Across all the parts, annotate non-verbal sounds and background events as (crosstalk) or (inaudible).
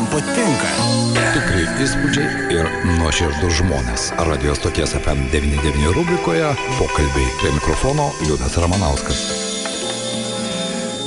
kam patinka. Tikrai įspūdžiai ir nuoširdus žmonės. Radio stoties FM99 rubrikoje pokalbiai prie mikrofono Liudas Ramanauskas.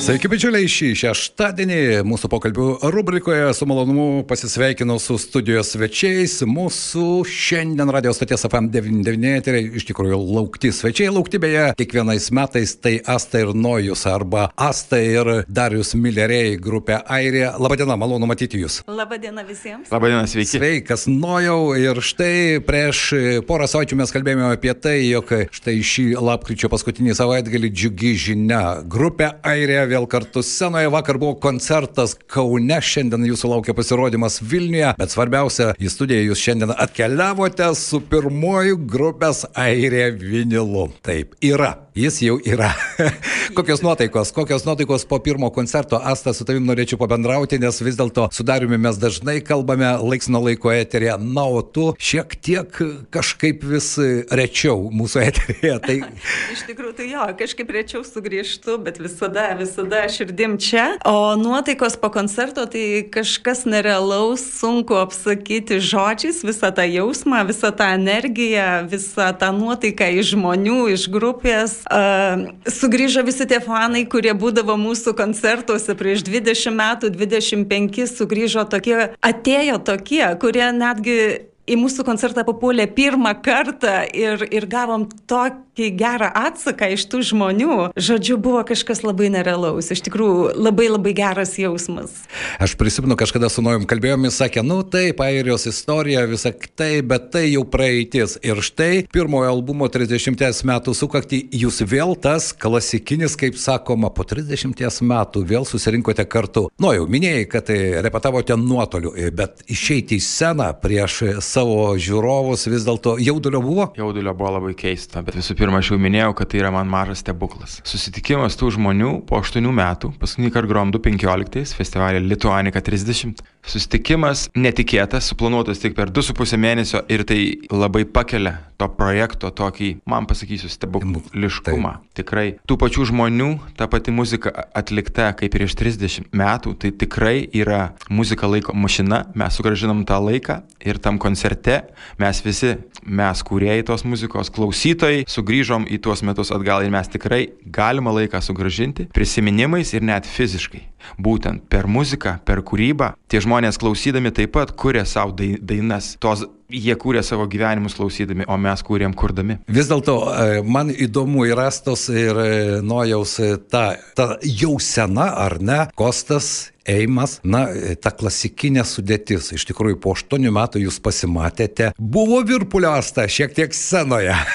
Sveiki, bičiuliai, šį šeštadienį mūsų pokalbių rubrikoje su malonumu pasisveikinu su studijos svečiais. Mūsų šiandien radio stoties FM99 tai iš tikrųjų laukti svečiai, laukti beje kiekvienais metais tai Asta ir Nojus arba Asta ir Darius Milleriai grupė Airija. Labadiena, malonu matyti Jūs. Labadiena visiems. Labadiena, sveiki. Sveikas, Nojau. Ir štai prieš porą savaičių mes kalbėjome apie tai, jog štai šį lapkričio paskutinį savaitgalį džiugi žinia. Grupė Airija vėl kartu scenoje. Vakar buvo koncertas Kaune, šiandien jūsų laukia pasirodymas Vilniuje, bet svarbiausia, į studiją jūs šiandien atkeliavote su pirmoju grupės Airė vinilu. Taip, yra. Jis jau yra. (laughs) kokios nuotaikos, kokios nuotaikos po pirmo koncerto, Asta, su tavim norėčiau pabendrauti, nes vis dėlto su Dariumi mes dažnai kalbame laiks nuo laiko eterėje, na, o tu šiek tiek kažkaip vis rečiau mūsų eterėje. Tai... (laughs) Iš tikrųjų, tai jo, kažkaip rečiau sugrįžtu, bet visada, visada širdim čia. O nuotaikos po koncerto tai kažkas nerealaus, sunku apsakyti žodžiais, visą tą jausmą, visą tą energiją, visą tą nuotaiką iš žmonių, iš grupės sugrįžo visi tie fanai, kurie būdavo mūsų koncertuose prieš 20 metų, 25, sugrįžo tokie, atėjo tokie, kurie netgi į mūsų koncertą papuolė pirmą kartą ir, ir gavom tokį gerą atsaką iš tų žmonių. Žodžiu, buvo kažkas labai nerealaus, iš tikrųjų labai labai geras jausmas. Aš prisimenu, kažkada su Nojum kalbėjom, jis sakė, nu taip, airijos istorija, visa tai, bet tai jau praeitis. Ir štai pirmojo albumo 30 metų sukakti, jūs vėl tas klasikinis, kaip sakoma, po 30 metų vėl susirinkote kartu. Nojau, minėjai, kad repetavote nuotoliu, bet išeiti į sceną prieš savo žiūrovus vis dėlto jaudulio buvo? Jaudulio buvo labai keista, bet visų pirma, aš jau minėjau, kad tai yra man mažas stebuklas. Susitikimas tų žmonių po 8 metų, paskutinį kartą grojom 2015 festivalį Lituanika 30. Susitikimas netikėtas, suplanuotas tik per 2,5 mėnesio ir tai labai pakelia to projekto tokį, man pasakysiu, stebukliškumą. Tikrai tų pačių žmonių, ta pati muzika atlikta kaip prieš 30 metų, tai tikrai yra muzika laiko mašina, mes sugražinam tą laiką ir tam koncerte mes visi, mes kūrėjai tos muzikos, klausytojai, sugrįžom į tuos metus atgal ir mes tikrai galima laiką sugražinti prisiminimais ir net fiziškai. Būtent per muziką, per kūrybą, tie žmonės klausydami taip pat kuria savo dainas. Tos jie kūrė savo gyvenimus klausydami, o mes kūrėm kurdami. Vis dėlto man įdomu ir Rastos ir Nojaus ta, ta jau sena, ar ne, Kostas Eimas, na, ta klasikinė sudėtis. Iš tikrųjų, po aštuonių metų jūs pasimatėte. Buvo virpuliasta šiek tiek scenoje. (laughs)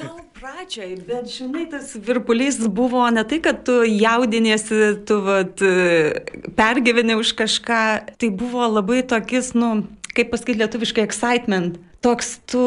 Gal pradžiai, bet žinai, tas virpulys buvo ne tai, kad tu jaudinėsi, tu vat, pergyveni už kažką, tai buvo labai tokis, nu, kaip pasakyti lietuviškai, excitement. Toks tu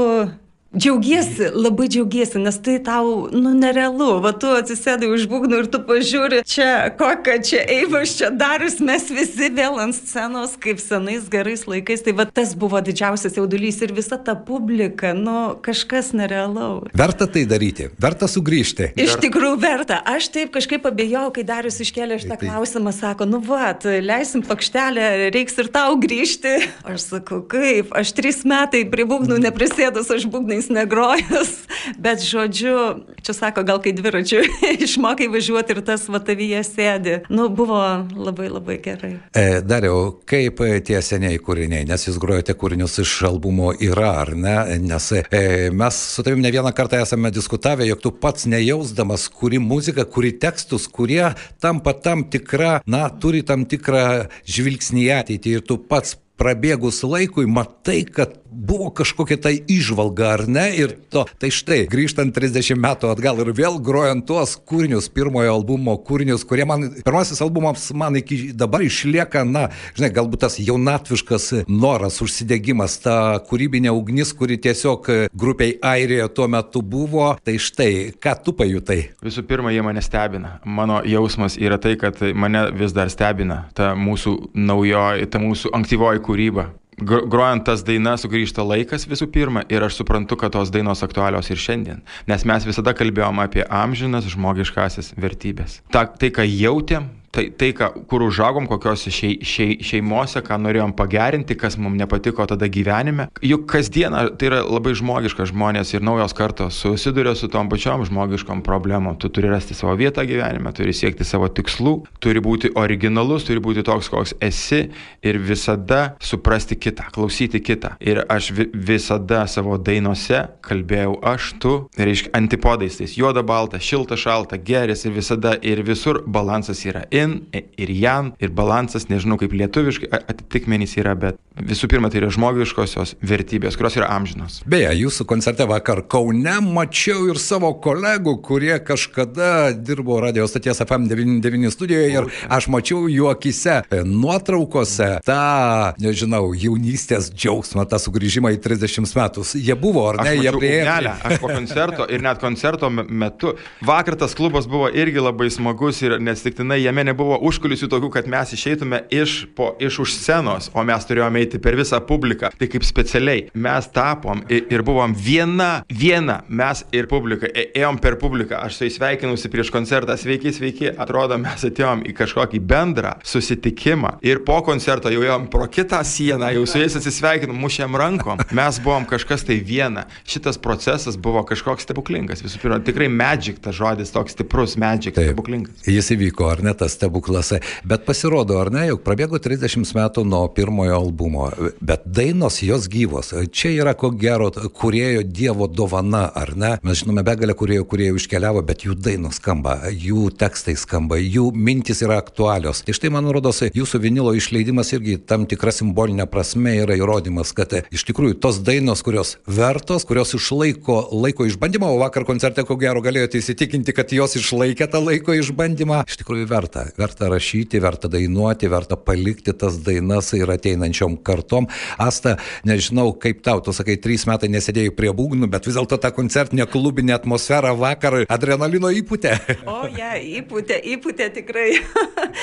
Džiaugiesi, labai džiaugiesi, nes tai tau, nu, nerealu. Va, tu atsisėdai už būgnų ir tu pažiūri, čia kokia, čia Eivas, čia Darius, mes visi vėl ant scenos, kaip senais gerais laikais. Tai va, tas buvo didžiausias jaudulys ir visa ta publika, nu, kažkas nerealaus. Verta tai daryti, verta sugrįžti. Iš tikrųjų verta. Aš taip kažkaip abejau, kai Darius iškėlė šitą tai... klausimą, sako, nu, va, leisim plokštelę, reiks ir tau grįžti. Aš sakau, kaip, aš trys metai prie būgnų neprisėdus, aš būgnai jais negrojęs, bet žodžiu, čia sako, gal kai dviračiu (laughs) išmokai važiuoti ir tas vatavyje sėdi. Nu, buvo labai labai gerai. E, Dariau, kaip tie seniai kūriniai, nes jūs grojate kūrinius iš albumo yra, ar ne? Nes e, mes su tavim ne vieną kartą esame diskutavę, jog tu pats nejausdamas, kuri muzika, kuri tekstus, kurie tampa tam tikra, na, turi tam tikrą žvilgsnį į ateitį ir tu pats prabėgus laikui matai, kad buvo kažkokia tai išvalga, ar ne? Ir to, tai štai, grįžtant 30 metų atgal ir vėl grojant tuos kūrinius, pirmojo albumo kūrinius, kurie man, pirmasis albumas man iki dabar išlieka, na, žinai, galbūt tas jaunatviškas noras, užsidegimas, ta kūrybinė ugnis, kuri tiesiog grupiai Airijoje tuo metu buvo. Tai štai, ką tu pajutai? Visų pirma, jie mane stebina. Mano jausmas yra tai, kad mane vis dar stebina ta mūsų naujoji, ta mūsų ankstyvoji kūryba grojant tas dainas sugrįžta laikas visų pirma ir aš suprantu, kad tos dainos aktualios ir šiandien. Nes mes visada kalbėjom apie amžinas žmogiškasis vertybės. Ta, tai, ką jautėm, tai, tai ką, kur užaugom, kokios šei, šei, šeimose, ką norėjom pagerinti, kas mums nepatiko tada gyvenime. Juk kasdieną tai yra labai žmogiška žmonės ir naujos kartos susiduria su tom pačiom žmogiškom problemom. Tu turi rasti savo vietą gyvenime, turi siekti savo tikslų, turi būti originalus, turi būti toks, koks esi ir visada suprasti kitą, klausyti kitą. Ir aš vi visada savo dainuose kalbėjau aš, tu, reiškia, antipodais, tais juoda, balta, šilta, šalta, geris ir visada ir visur balansas yra in ir jan ir balansas, nežinau kaip lietuviškai atitikmenys yra, bet visų pirma tai yra žmogiškosios vertybės, kurios yra amžinos. Beje, jūsų koncerte vakar Kaune mačiau ir savo kolegų, kurie kažkada dirbo radio stoties FM99 studijoje ir aš mačiau jų akise e, nuotraukose tą, nežinau, jaunystės džiaugsmą, tą sugrįžimą į 30 metus. Jie buvo, ar ne? Jie prieėjo. Aš po koncerto ir net koncerto metu. Vakar tas klubas buvo irgi labai smagus ir nesiktinai jame nebuvo užkulisių tokių, kad mes išeitume iš, po, iš už scenos, o mes turėjome eiti per visą publiką. Tai kaip specialiai mes tapom ir, ir buvom viena, viena, mes ir publika. E, ėjom per publiką, aš su jais sveikinusi prieš koncertą, sveiki, sveiki, atrodo mes atėjom į kažkokį bendrą susitikimą ir po koncerto jau ėjom pro kitą sieną, jau su jais atsisveikinom, mušėm rankom, mes buvom kažkas tai viena. Šitas procesas buvo kažkoks stebuklingas. Visų pirma, tikrai magic tas žodis, toks stiprus magic, Taip, stebuklingas. Jis įvyko, ar ne tas stebuklas, bet pasirodo, ar ne, jog prabėgo 30 metų nuo pirmojo albumo, bet dainos jos gyvos. Čia yra ko gero kurėjo Dievo dovana, ar ne? Mes žinome begalę kuriejų, kurie iškeliavo, bet jų dainos skamba, jų tekstai skamba, jų mintis yra aktualios. Tai štai, man rodos, jūsų vinilo išleidimas irgi tam tikra simbolinė prasme yra įrodymas, kad iš tikrųjų tos dainos, kurios vertos, kurios išlaiko laiko išbandymą, o vakar koncerte ko gero galėjote įsitikinti, kad jos išlaikė tą laiko išbandymą, iš tikrųjų verta. Verta rašyti, verta dainuoti, verta palikti tas dainas ir ateinančiom kartom. Asta, nežinau, kaip tau, tu sakai, trys metai nesėdėjai prie būgnų, bet vis dėlto ta koncertinė klubinė atmosfera vakar adrenalino įputė. (laughs) O, ja, įputė, įputė tikrai.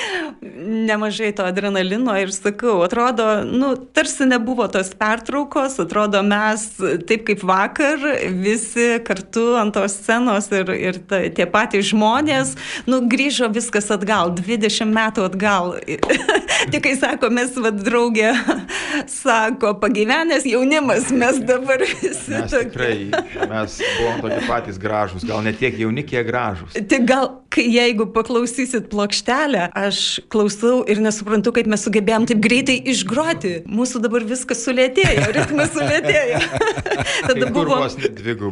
(laughs) Nemažai to adrenalino ir sakau, atrodo, nu, tarsi nebuvo tos pertraukos, atrodo, mes taip kaip vakar, visi kartu ant tos scenos ir, ir ta, tie patys žmonės, nu, grįžo viskas atgal, 20 metų atgal. (laughs) Tik kai sako, mes vad draugė, sako, pagyvenęs jaunimas, mes dabar visi. Mes tokie. tikrai, mes buvom tokie patys gražus, gal ne tiek jauni, kiek gražus. Tik gal, kai jeigu paklausysit plokštelę, aš klausau ir nesuprantu, kaip mes sugebėjom taip greitai išgroti. Mūsų dabar viskas sulėtėjo, ritmas sulėtėjo. (laughs) Tada buvo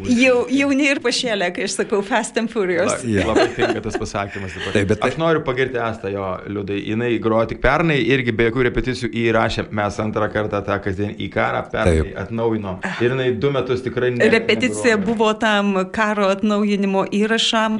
jau, jauni ir pašėlė, kai aš sakau Fast and Furious. La. Labai tinka tas pasakymas. Taip, bet. Aš noriu pagirti Astą jo liūdai. Jis grojo tik pernai irgi be jokių repeticijų įrašė, mes antrą kartą tą kasdien į karą pernai atnaujinom. Ir jinai du metus tikrai ne. Repeticija negrojo. buvo tam karo atnaujinimo įrašam.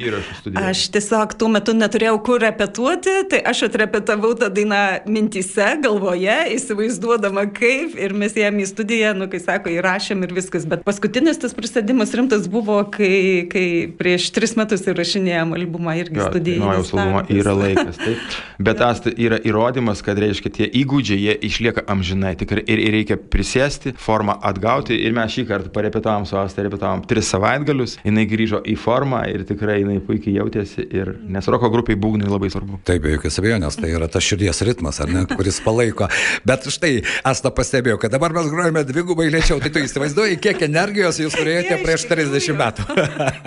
Aš tiesiog tuo metu neturėjau kur repetuoti, tai aš atrepetavau tą dainą mintise, galvoje, įsivaizduodama kaip ir mes ėjom į studiją, nu, kai sako, įrašėm ir viskas. Bet paskutinis tas prisėdimas rimtas buvo, kai, kai prieš tris metus įrašinėjom albumą irgi studijoje. Naujas albumas yra laikas. Taip. Bet tas yra įrodymas, kad reiškia tie įgūdžiai, jie išlieka amžinai. Tikrai ir, ir reikia prisėsti, formą atgauti. Ir mes šį kartą parepetavom su Asta, repetavom tris savaitgalius, jinai grįžo į formą ir tikrai jinai puikiai jautėsi. Ir nes roko grupiai būgnai labai svarbu. Taip, be jokios abejonės, tai yra tas širdies ritmas, ne, kuris palaiko. Bet štai, Asta pastebėjo, kad dabar mes grojame dvigubai lėčiau. Tai tu įsivaizduoji, kiek energijos jūs turėjote prieš 30 metų.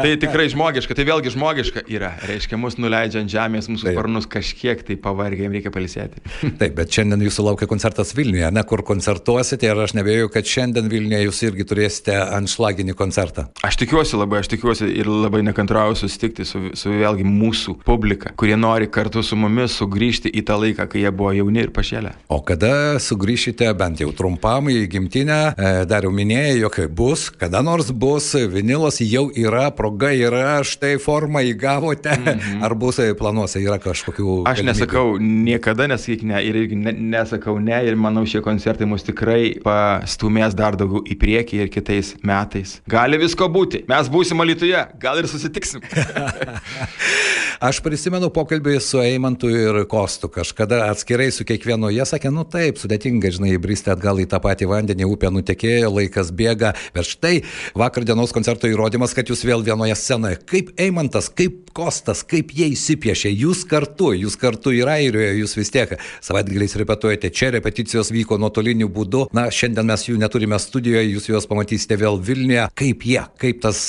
tai tikrai žmogiška, tai vėlgi žmogiška yra. Reiškia, mus nuleidžia ant žemės, mūsų sparnus kažkiek tai pavargė, jiems reikia palisėti. (laughs) Taip, bet šiandien jūsų laukia koncertas Vilniuje, ne kur koncertuosite ir aš nebėjau, kad šiandien Vilniuje jūs irgi turėsite anšlaginį koncertą. Aš tikiuosi labai, aš tikiuosi ir labai nekantrauju susitikti su, su vėlgi mūsų publika, kurie nori kartu su mumis sugrįžti į tą laiką, kai jie buvo jauni ir pašėlę. O kada sugrįšite bent jau trumpam į gimtinę, e, dar jau minėjai, jog bus, kada nors bus, vinilas jau yra, proga yra, štai formą įgavote, mm -hmm. ar bus planuose, yra kažkokių... Aš galimybių? nesakau niekada, nesakyk ne ir irgi ne, nesakau ne ir manau šie koncertai mus tikrai pastumės dar daugiau į priekį ir kitais metais. Gali visko būti. Mes būsim Alytuje, gal ir susitiksim. (laughs) (laughs) Aš prisimenu pokalbį su Eimantu ir Kostu. Kažkada atskirai su kiekvienu jie sakė, nu taip, sudėtinga, žinai, įbristi atgal į tą patį vandenį, upė nutekėjo, laikas bėga. Bet štai vakar dienos koncerto įrodymas, kad jūs vėl vienoje scenoje. Kaip Eimantas, kaip Kostas, kaip jie įsipiešė. Jūs kartu, jūs kartu ir Airijoje, jūs vis tiek savaitgaliais repetuojate. Čia repeticijos vyko nuotoliniu būdu. Na, šiandien mes jų neturime studijoje, jūs juos pamatysite vėl Vilniuje. Kaip jie, kaip tas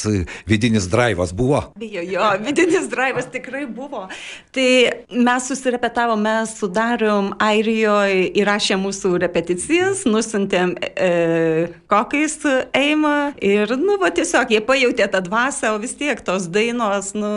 vidinis drivas buvo? Jo, jo, vidinis drivas tikrai buvo. Tai mes susirepetavom, mes sudarom Airijoje, įrašėm mūsų repeticijas, nusintėm e, kokais eimą ir, nu, va, tiesiog jie pajutė tą dvasę, o vis tiek tos dainos, nu,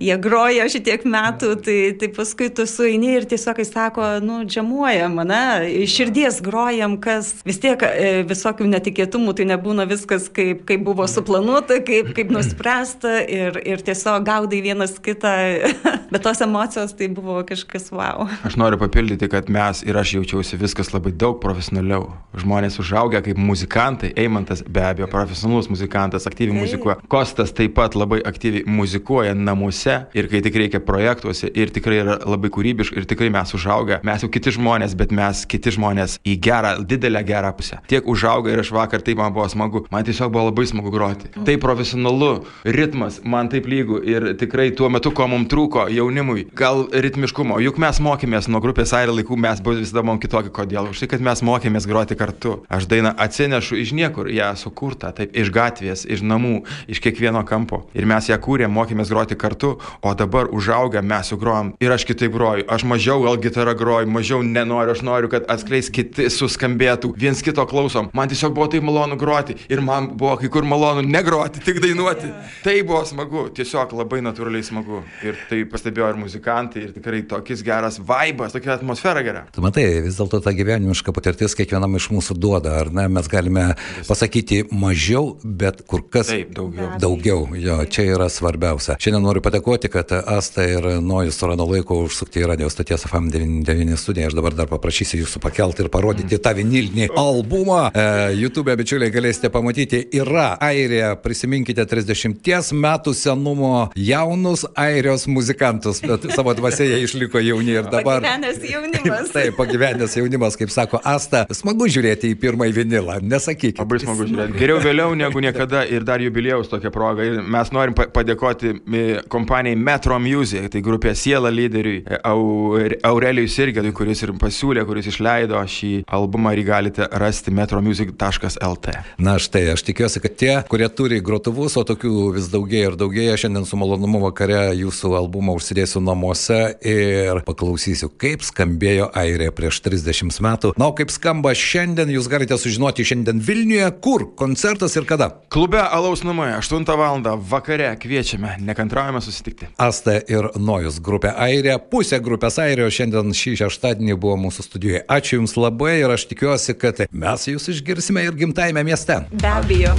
jie groja šitiek metų, tai, tai paskui tu sueini ir tiesiog jis sako, nu, džiamuojam, na, iš širdies grojam, kas vis tiek e, visokių netikėtumų, tai nebūna viskas kaip, kaip buvo suplanuota, kaip, kaip nuspręsta ir, ir tiesiog gaudai vienas kitą, (laughs) bet tos emocijos tai buvo kažkas wow. Aš noriu papildyti, kad mes ir aš jaučiausi viskas labai daug profesionaliau. Žmonės užaugę kaip muzikantai, Eimantas be abejo profesionalus muzikantas, aktyviai muzikuoja. Kostas taip pat labai aktyviai muzikuoja namuose ir kai tik reikia projektuose ir tikrai yra labai kūrybiška ir tikrai mes užaugę, mes jau kiti žmonės, bet mes kiti žmonės į gerą, didelę gerą pusę. Tiek užaugę ir aš vakar taip man buvo smagu, man tiesiog buvo labai smagu groti. Tai profesionalu, ritmas man taip lygų ir tikrai tuo metu, ko mums trūko jaunimui, gal ritmiškumo, juk mes mokėmės nuo grupės air laikų, mes visada buvom kitokie, kodėl? Už tai, kad mes mokėmės groti kartu. Aš dainą atsinešu iš niekur, ją sukurtą, taip iš gatvės, iš namų, iš kiekvieno kampo. Ir mes ją kūrėm, mokėmės groti kartu, o dabar užaugę mes jau grojam ir aš kitaip groju. Aš mažiau gal gitarą groju, mažiau nenoriu, aš noriu, kad atskleis kiti suskambėtų, viens kito klausom. Man tiesiog buvo taip malonu groti ir man buvo kai kur malonu negroti, tik dainuoti. Tai buvo smagu, tiesiog labai natūraliai smagu. Ir tai pastebėjo ir muzikantai, ir tikrai tokis geras vaibas, tokia atmosfera gera. Tu matai, vis dėlto ta gyvenimiška patirtis kiekvienam iš mūsų duoda, ar ne? Mes galime pasakyti mažiau, bet kur kas Taip, daugiau. Daugiau, jo, čia yra svarbiausia. Šiandien noriu padėkoti, kad Asta ir Nojus surado laiko užsukti į radio stoties FM99 studiją. Aš dabar dar paprašysiu jūsų pakelti ir parodyti tą vinilinį albumą. E, YouTube bičiuliai galėsite pamatyti. Yra Airija, prisiminkite 30 metų senumo jaunus airijos muzikantus, bet savo dvasėje išliko jauni ir dabar. Pagyvenęs jaunimas. Taip, pagyvenęs jaunimas, kaip sako Asta, smagu žiūrėti į pirmąjį vinilą, nesakykite. Labai smagu žiūrėti. Geriau vėliau negu niekada ir dar jubiliejaus tokia proga. Ir mes norim pa- padėkoti e, kompanijai Metro Music, tai grupė Siela lyderiui e, Aure- Aurelijui Sirgedui, kuris ir pasiūlė, kuris išleido šį albumą ir jį galite rasti metromusic.lt. Na štai, aš tikiuosi, kad tie, kurie turi grotuvus, o tokių vis daugėja ir daugėja, šiandien su malonumu vakare jūsų albumą užsidėsiu namuose ir paklausysiu, kaip skambėjo Airija prieš 30 metų. Na, o kaip skamba šiandien, jūs galite sužinoti šiandien Vilniuje, kur koncertas ir kada. Klube Alaus namai 8 val. vakare kviečiame, nekantraujame susitikti. Asta ir Nojus grupė Airija, pusė grupės Airijos šiandien šį šeštadienį buvo mūsų studijoje. Ačiū Jums labai ir aš tikiuosi, kad mes Jūs išgirsime ir gimtajame mieste. Be abejo.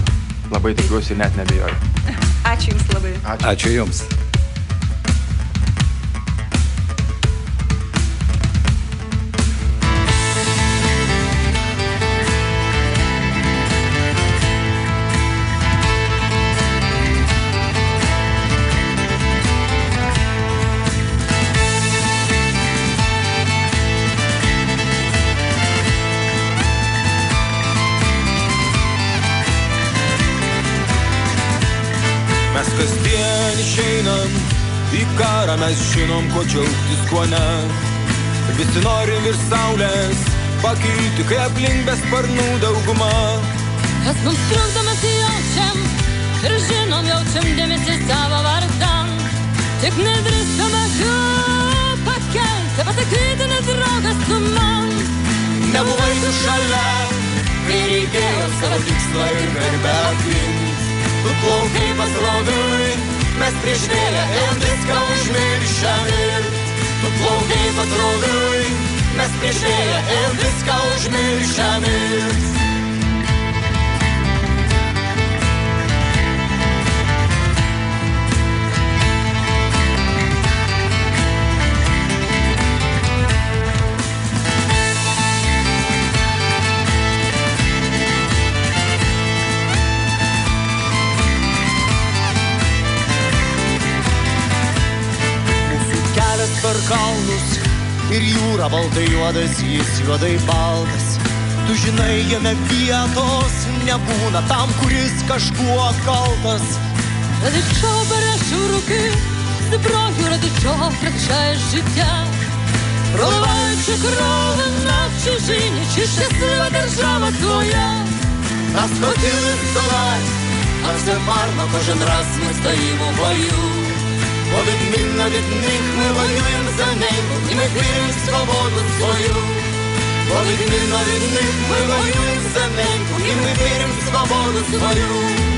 Labai tikiuosi, net nebejoju. Ačiū Jums labai. Ačiū Jums. Mes žinom, ko džiaugtis, ko ne. Visi norim ir saulės pakilti, kai aplink be sparnų dauguma. Kas mums trukdo mes jaučiam ir žinom, jaučiam dėmesį savo vardan. Tik nedrįstame jų pakelti, pasakyti, nes draugas tu man. Nebuvai tu šalia, kai reikėjo savo tikslą ir garbę apginti. Tu plaukai pasroviui, mes prieš vėją ėjom viską užmiršę ir tu plaukai pasroviui, mes baltai juodas, jis juodai baltas. Tu žinai, jame vietos nebūna tam, kuris kažkuo kaltas. Ради чого береш у руки зброю, ради чого втрачаєш життя, проливаючи кров на чужині, чи щаслива держава твоя. Нас хотіли здолать, а все марно кожен раз ми стоїмо в бою. Бо відмінно від них ми воюємо за небо, і ми віримо в свободу свою. Бо відмінно від них ми воюємо за небо, і ми віримо в свободу свою.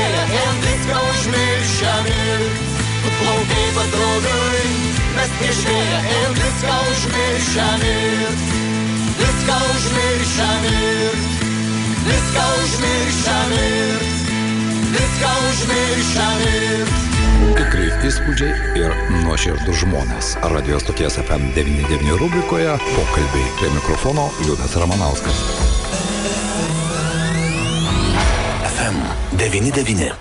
Vėją ėjom viską užmiršę mirt. Tu plaukai pasroviui, mes prieš vėją ėjom viską užmiršę mirt. Viską užmiršę mirt. Viską užmiršę mirt. Viską užmiršę mirt. Tikri įspūdžiai ir nuoširdus žmonės. Radio stoties FM99 rubrikoje pokalbiai prie mikrofono Liudas Ramanauskas. FM 99.